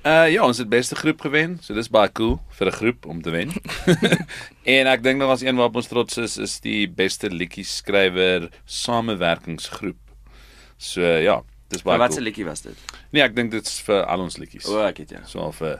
Uh ja, ons het beste groep gewen, so dis baie cool vir 'n groep om te wen. en ek dink nog as een waarop ons trots is, is die beste liedjie skrywer samewerkingsgroep. So ja, dis baie Maar wat 'n cool. liedjie was dit? Nee, ek dink dit is vir al ons liedjies. O, ek het ja. So 'n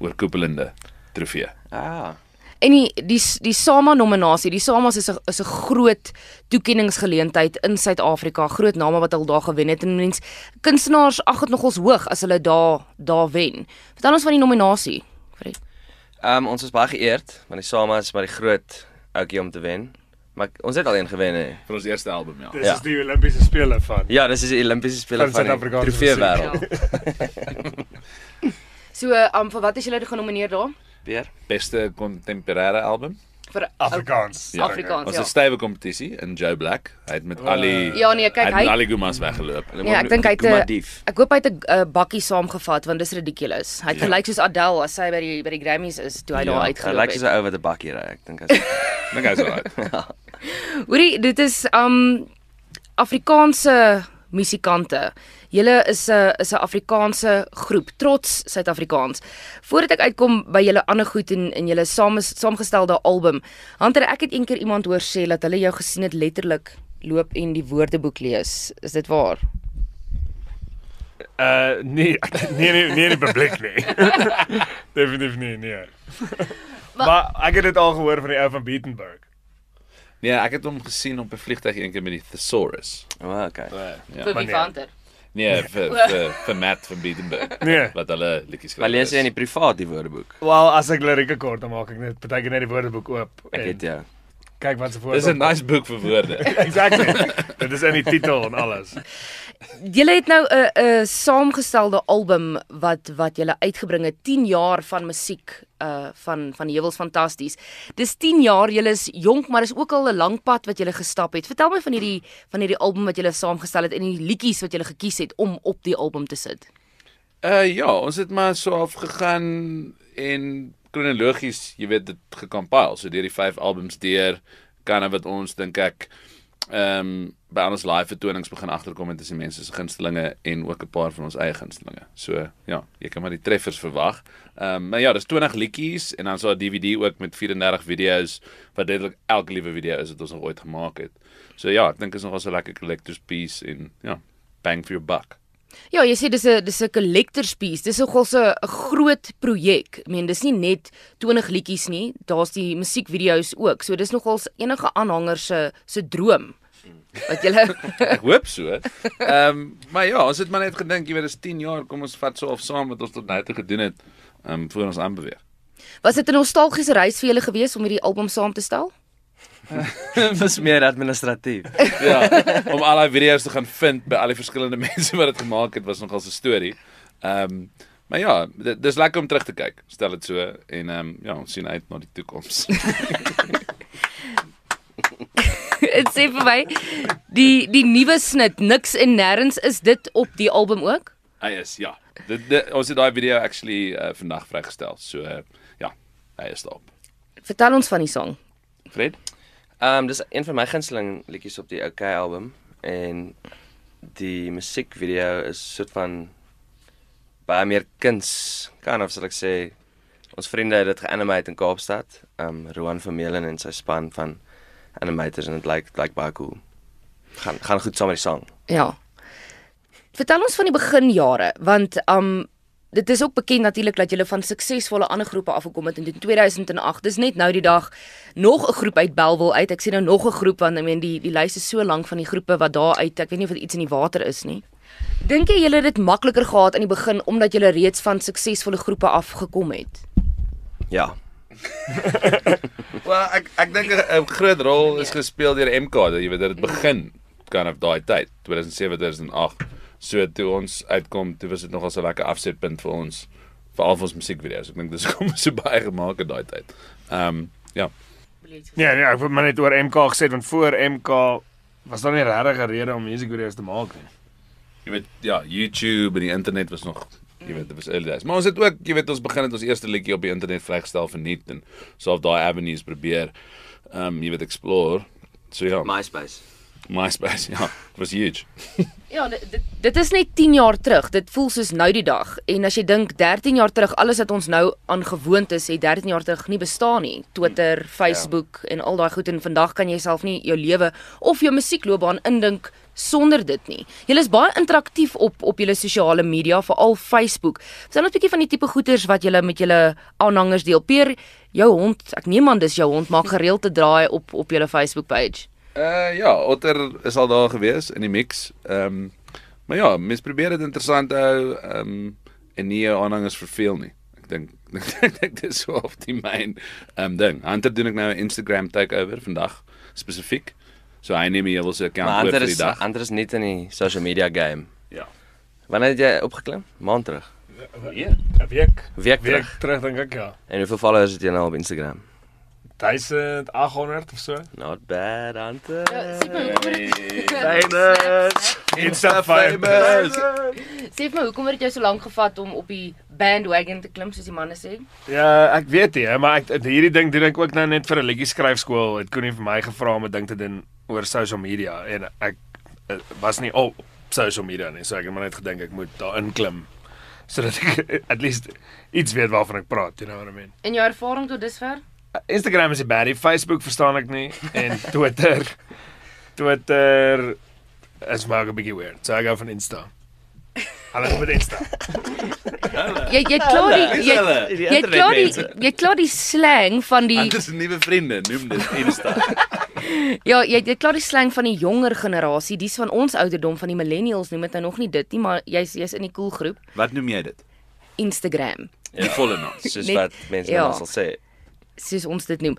oorkoepelende trofee. Ah. En die die die SAMA nominasie, die SAMA's is 'n is 'n groot toekenningsgeleentheid in Suid-Afrika, groot name wat al daar gewen het en mens kunstenaars ag dit nogals hoog as hulle daar daar wen. Vertel ons van die nominasie. Fred. Ehm um, ons is baie geëerd want die Sama is maar die groot ouetjie om te wen. Maar ons het al een gewen hè. Vir ons eerste album, ja. Dis Ja. is die Olimpiese spele van. Ja, dis is die Olimpiese spele Van van die trofee wêreld. So, um vir wat is julle genomineer daar? Weer. Beste kontemporêre album. Vir Afrikaans. Ja. Afrikaans, Ons ja. het 'n stywe kompetisie in Joe Black. Hy het met Ali Ja nee, hy kyk het met hy Ali Gumas weggeloop. Hulle Ja, ek dink hy het 'n-. Ek hoop hy het 'n uh, bakkie saamgevat want dis ridiculous. Hy het gelyk soos Adele as sy by die by die Grammys is toe hy Ja, daar Hy uitgeloop lyk het. soos 'n ou wat 'n bakkie ry. Ek dink hy's Dink hy's alright. Hoorie, dit is um Afrikaanse musikante. Julle is 'n is 'n Afrikaanse groep, trots Suid-Afrikaans. Voordat ek uitkom by julle ander goed en in julle same saamgestelde album, Hunter, ek het eendag iemand hoor sê dat hulle jou gesien het letterlik loop en die woordeboek lees. Is dit waar? Uh nee, nee nee nee in die publiek nie. Definitief nie, nee. Maar ek het dit al gehoor van die ou van Beatenburg. Nee, ek het hom gesien op 'n vliegtyg eendag met die Thesaurus. O, oh, okay. Ja. Vir maar wie nee. Nee, vir vir vir Matt van Biedenburg. Nee. Wat hulle liedjies Maar lees jy in die privaat die woordeboek? Wel, as ek lirieke kort dan maak ek net partykeer net die woordeboek oop. Ek het ja. Kyk wat se voor. Dis 'n nice boek vir woorde. Exactly. dit is in die titel en alles. Julle het nou 'n 'n saamgestelde album wat wat julle uitgebring het 10 jaar van musiek uh van van Hewels fantasties. Dis 10 jaar, julle is jonk, maar dis ook al 'n lang pad wat julle gestap het. Vertel my van hierdie van hierdie album wat julle saamgestel het en die liedjies wat julle gekies het om op die album te sit. Uh ja, ons het maar so afgegaan en kronologies, jy weet dit gecompile, so deur die 5 albums deur kan wat ons dink ek ehm um, by ons live vertonings begin agterkom en tussen mense se gunstelinge en ook 'n paar van ons eie gunstelinge. So ja, jy kan maar die treffers verwag. Ehm um, maar ja, dis 20 liedjies en dan so 'n DVD ook met 34 video's wat duidelik elke liewe video is wat ons nog ooit gemaak het. So ja, ek dink is so 'n lekker collector's piece en ja, bang for your buck. Ja, jy sê dis 'n dis 'n collector's piece. Dis nogal so 'n groot projek. Ek meen, dis nie net 20 liedjies nie. Daar's die musiekvideo's ook. So dis nogal enige aanhanger se se droom wat julle Ek hoop so. Ehm um, maar ja, ons het maar net gedink, jy weet, dis 10 jaar, kom ons vat so of saam wat ons tot nou toe gedoen het, ehm um, voor ons aanbeweeg. Was dit 'n nostalgiese reis vir julle gewees om hierdie album saam te stel? Dis meer administratief. Ja, om al daai video's te gaan vind by al die verskillende mense wat dit gemaak het, was nogal 'n storie. Ehm um, maar ja, dis lekker om terug te kyk. Stel dit so en ehm um, ja, ons sien uit na die toekoms. Dit sê vir my die die nuwe snit niks en nêrens is dit op die album ook? hy is ja. Dit, dit ons het daai video actually uh, vandag vrygestel. So uh, ja, hy is daarop. Vertel ons van die song. Fred? Ehm um, dis een van my gunsteling liedjies op die OK album en die musiekvideo is soort van baie meer kuns. Kan of sal ek sê ons vriende het dit geanimate in Kaapstad. Ehm um, Roan Vermeulen en sy span van animators en dit lyk lyk baie cool. Gaan gaan goed saam met die sang. Ja. Vertel ons van die beginjare want um dit is ook bekend natuurlik dat jy van suksesvolle ander groepe afgekom het in 2008 dis net nou die dag nog 'n groep uit Belwel uit. Ek sien nou nog 'n groep want ek meen die die lys is so lank van die groepe wat daar uit. Ek weet nie of dit iets in die water is nie. Dink jy julle het dit makliker gehad aan die begin omdat julle reeds van suksesvolle groepe afgekom het? Ja. Wel, ek ek dink 'n groot rol is gespeel deur MK, jy weet dat dit begin kan of daai tyd, 2007 2008. So toe ons uitkom, toe was dit nogal so 'n lekker afsetpunt vir ons vir al ons musiekvideo's. Ek dink dis kom so baie gemaak het daai tyd. Ehm um, ja. Nee, nee, ek wil maar net oor MK gesê want voor MK was daar nie regtig 'n rede om musiekvideo's te maak nie. Jy weet ja, YouTube en die internet was nog jy weet dit was early days. Maar ons het ook, jy weet ons begin het ons eerste liedjie op die internet vrygestel verniet en so op daai avenues probeer ehm um, jy weet explore. So ja. MySpace. MySpace, ja, was huge. Ja, dit, dit is net 10 jaar terug. Dit voel soos nou die dag. En as jy dink 13 jaar terug, alles wat ons nou aan gewoond is, het 13 jaar terug nie bestaan nie. Twitter, Facebook ja. en al daai goed en vandag kan jy self nie jou lewe of jou musiekloopbaan indink sonder dit nie. Julle is baie interaktief op op julle sosiale media, veral Facebook. Vertel ons 'n bietjie van die tipe goeters wat julle met julle aanhangers deel. Peer, jou hond, ek neem aan dis jou hond, maak gereeld te draai op op julle Facebook page. Uh ja, Otter is al daar gewees in die mix. Ehm um, maar ja, mens probeer dit interessant hou ehm um, en nie aanhangers verveel nie. Ek dink ek dink dis so of die myn ehm um, ding. Hunter doen ek nou 'n Instagram takeover vandag spesifiek. So hy neem hier wel sy account Maar oor vir die dag. ander is net in die social media game. Ja. Wanneer het jy opgeklim? Maand terug. Ja. 'n Week. Week Week terug. terug dink ek ja. En hoeveel followers het jy nou op Instagram? 1800 of so. Not bad, Hunter. Ja, sê my hoekom Famous. Insta famous. sê vir my hoekom het dit jou so lank gevat om op die bandwagon te klim soos die manne sê? Ja, ek weet nie, hè, maar ek hierdie ding doen ek ook nou net vir 'n liedjie skryfskool. Het kon nie vir my gevra om 'n ding te doen oor social media en ek uh, was nie op social media nie, so ek het maar net gedink ek moet daarin klim sodat ek at least iets weet waarvan ek praat, you know what I mean. In jou ervaring tot dusver? Instagram is 'n baddie, Facebook verstaan ek nie en Twitter Twitter is maar 'n bietjie weird. So ek gou van Insta. Alles met Insta. Jy jy klaar die jy Die jy klaar die jy klaar die slang van die Hunter se nuwe vriende noem dit Insta. ja, jy jy klaar die slang van die jonger generasie, dis van ons ouderdom van die millennials noem dit nou nog nie dit nie, maar jy's jy's in die cool groep Wat noem jy dit? Instagram. Die volle naam. Soos Net- wat mense ja. nou sal sê. soos ons dit noem.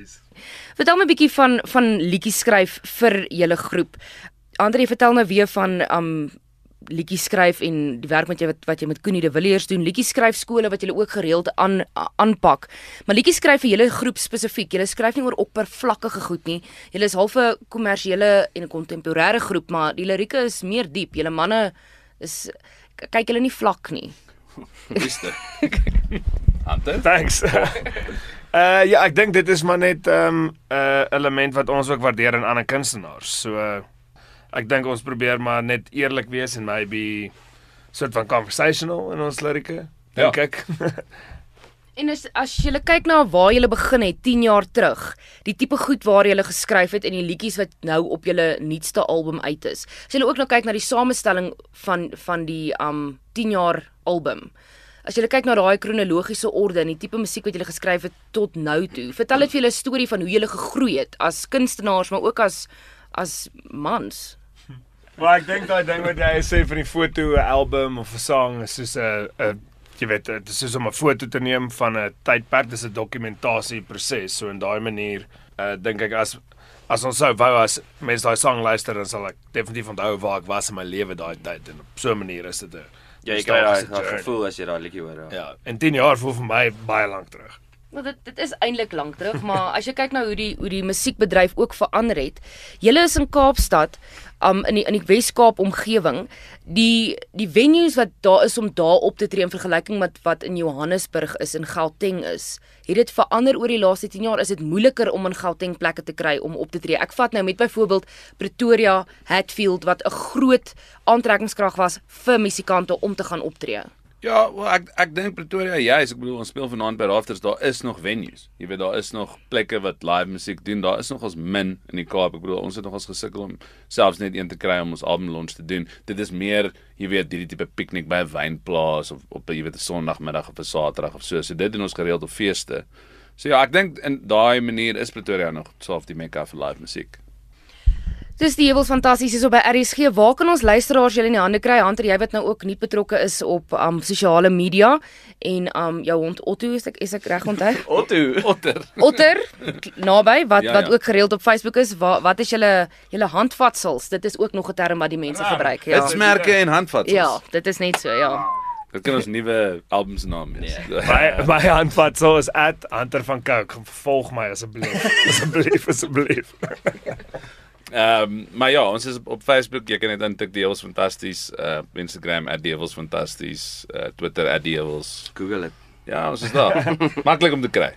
Vertel my 'n bietjie van van liedjies skryf vir julle groep. Andre, vertel nou weer van um liedjies skryf en die werk wat jy wat, wat jy met Koenie de Villiers doen, liedjies skryf skole wat jy ook gereeld aan aanpak. Maar liedjies skryf vir julle groep spesifiek. Jy skryf nie oor oppervlakkige goed nie. Jy is half 'n kommersiële en 'n kontemporêre groep, maar die lirieke is meer diep. Julle manne is kyk hulle nie vlak nie. Liefste. Hunter? Thanks. uh ja, ek dink dit is maar net 'n um, uh, element wat ons ook waardeer in ander kunstenaars. So uh, ek dink ons probeer maar net eerlik wees en maybe soort van conversational in ons lirieke. Dink Ja. ek. En as as jy kyk na waar jy begin het 10 jaar terug, die tipe goed waar jy geskryf het en die liedjies wat nou op jou nuutste album uit is. As jy ook nou kyk na die samestelling van van die um 10 jaar album. As jy kyk na daai kronologiese orde en die tipe musiek wat jy geskryf het tot nou toe, vertel dit vir julle 'n storie van hoe jy gegroei het as kunstenaars, maar ook as as mans. Maar ek dink daai ding wat jy sê van die foto 'n album of 'n song is soos 'n 'n jy weet dit is soos om 'n foto te neem van 'n tydperk, dis 'n dokumentasie proses. So in daai manier uh dink ek as as ons sou wou as mense daai song luister dan sal ek definitief onthou waar ek was in my lewe daai tyd en op so 'n manier is dit 'n Ja, jy kry daai gevoel as jy daai liedjie hoor. Ja. Ja, en 10 jaar voel vir my baie lank terug. Maar dit dit is eintlik lank terug, maar as jy kyk na hoe die hoe die musiekbedryf ook verander het. Julle is in Kaapstad, um in die in die Wes-Kaap omgewing, die die venues wat daar is om daar op te tree in vergelyking met wat in Johannesburg is en Gauteng is. Het dit verander oor die laaste 10 jaar? Is dit moeiliker om in Gauteng plekke te kry om op te tree? Ek vat nou met byvoorbeeld Pretoria, Hatfield wat 'n groot aantrekkingskrag was vir musikante om te gaan optree. Ja, wel ek ek dink Pretoria juis, ek bedoel ons speel vanaand by Rafters, daar is nog venues. Jy weet daar is nog plekke wat live musiek doen. Daar is nog ons min in die Kaap. Ek bedoel ons het nog ons gesukkel om selfs net een te kry om ons album launch te doen. Dit is meer, jy weet, hierdie tipe piknik by 'n wynplaas of op jy weet 'n Sondagmiddag of 'n Saterdag of so. So dit doen ons gereeld op feeste. So ja, ek dink in daai manier is Pretoria nog self die mekka vir live musiek. Dis die Hewels Fantasties is op by RSG. Waar kan ons luisteraars julle in die hande kry? Hunter, jy wat nou ook nie betrokke is op um sosiale media en um jou hond Otto is ek is ek reg onthou? Otto. Otter. Otter naby wat Ja, wat ja. ook gereeld op Facebook is. Wat wat is julle julle handvatsels? Dit is ook nog 'n term wat die mense gebruik, ja. Dit's merke en handvatsels. Ja, dit is net so, ja. Dit kan ons nuwe album se naam wees. My my handvat so is @hunter van Coke. Volg my asseblief. Asseblief, asseblief. Ehm um, maar ja, ons is op, op Facebook, jy kan net intik die Devils Fantasties, uh Instagram @devils fantasties, uh Twitter @devils. Google dit. Ja, ons is daar. Maklik om te kry.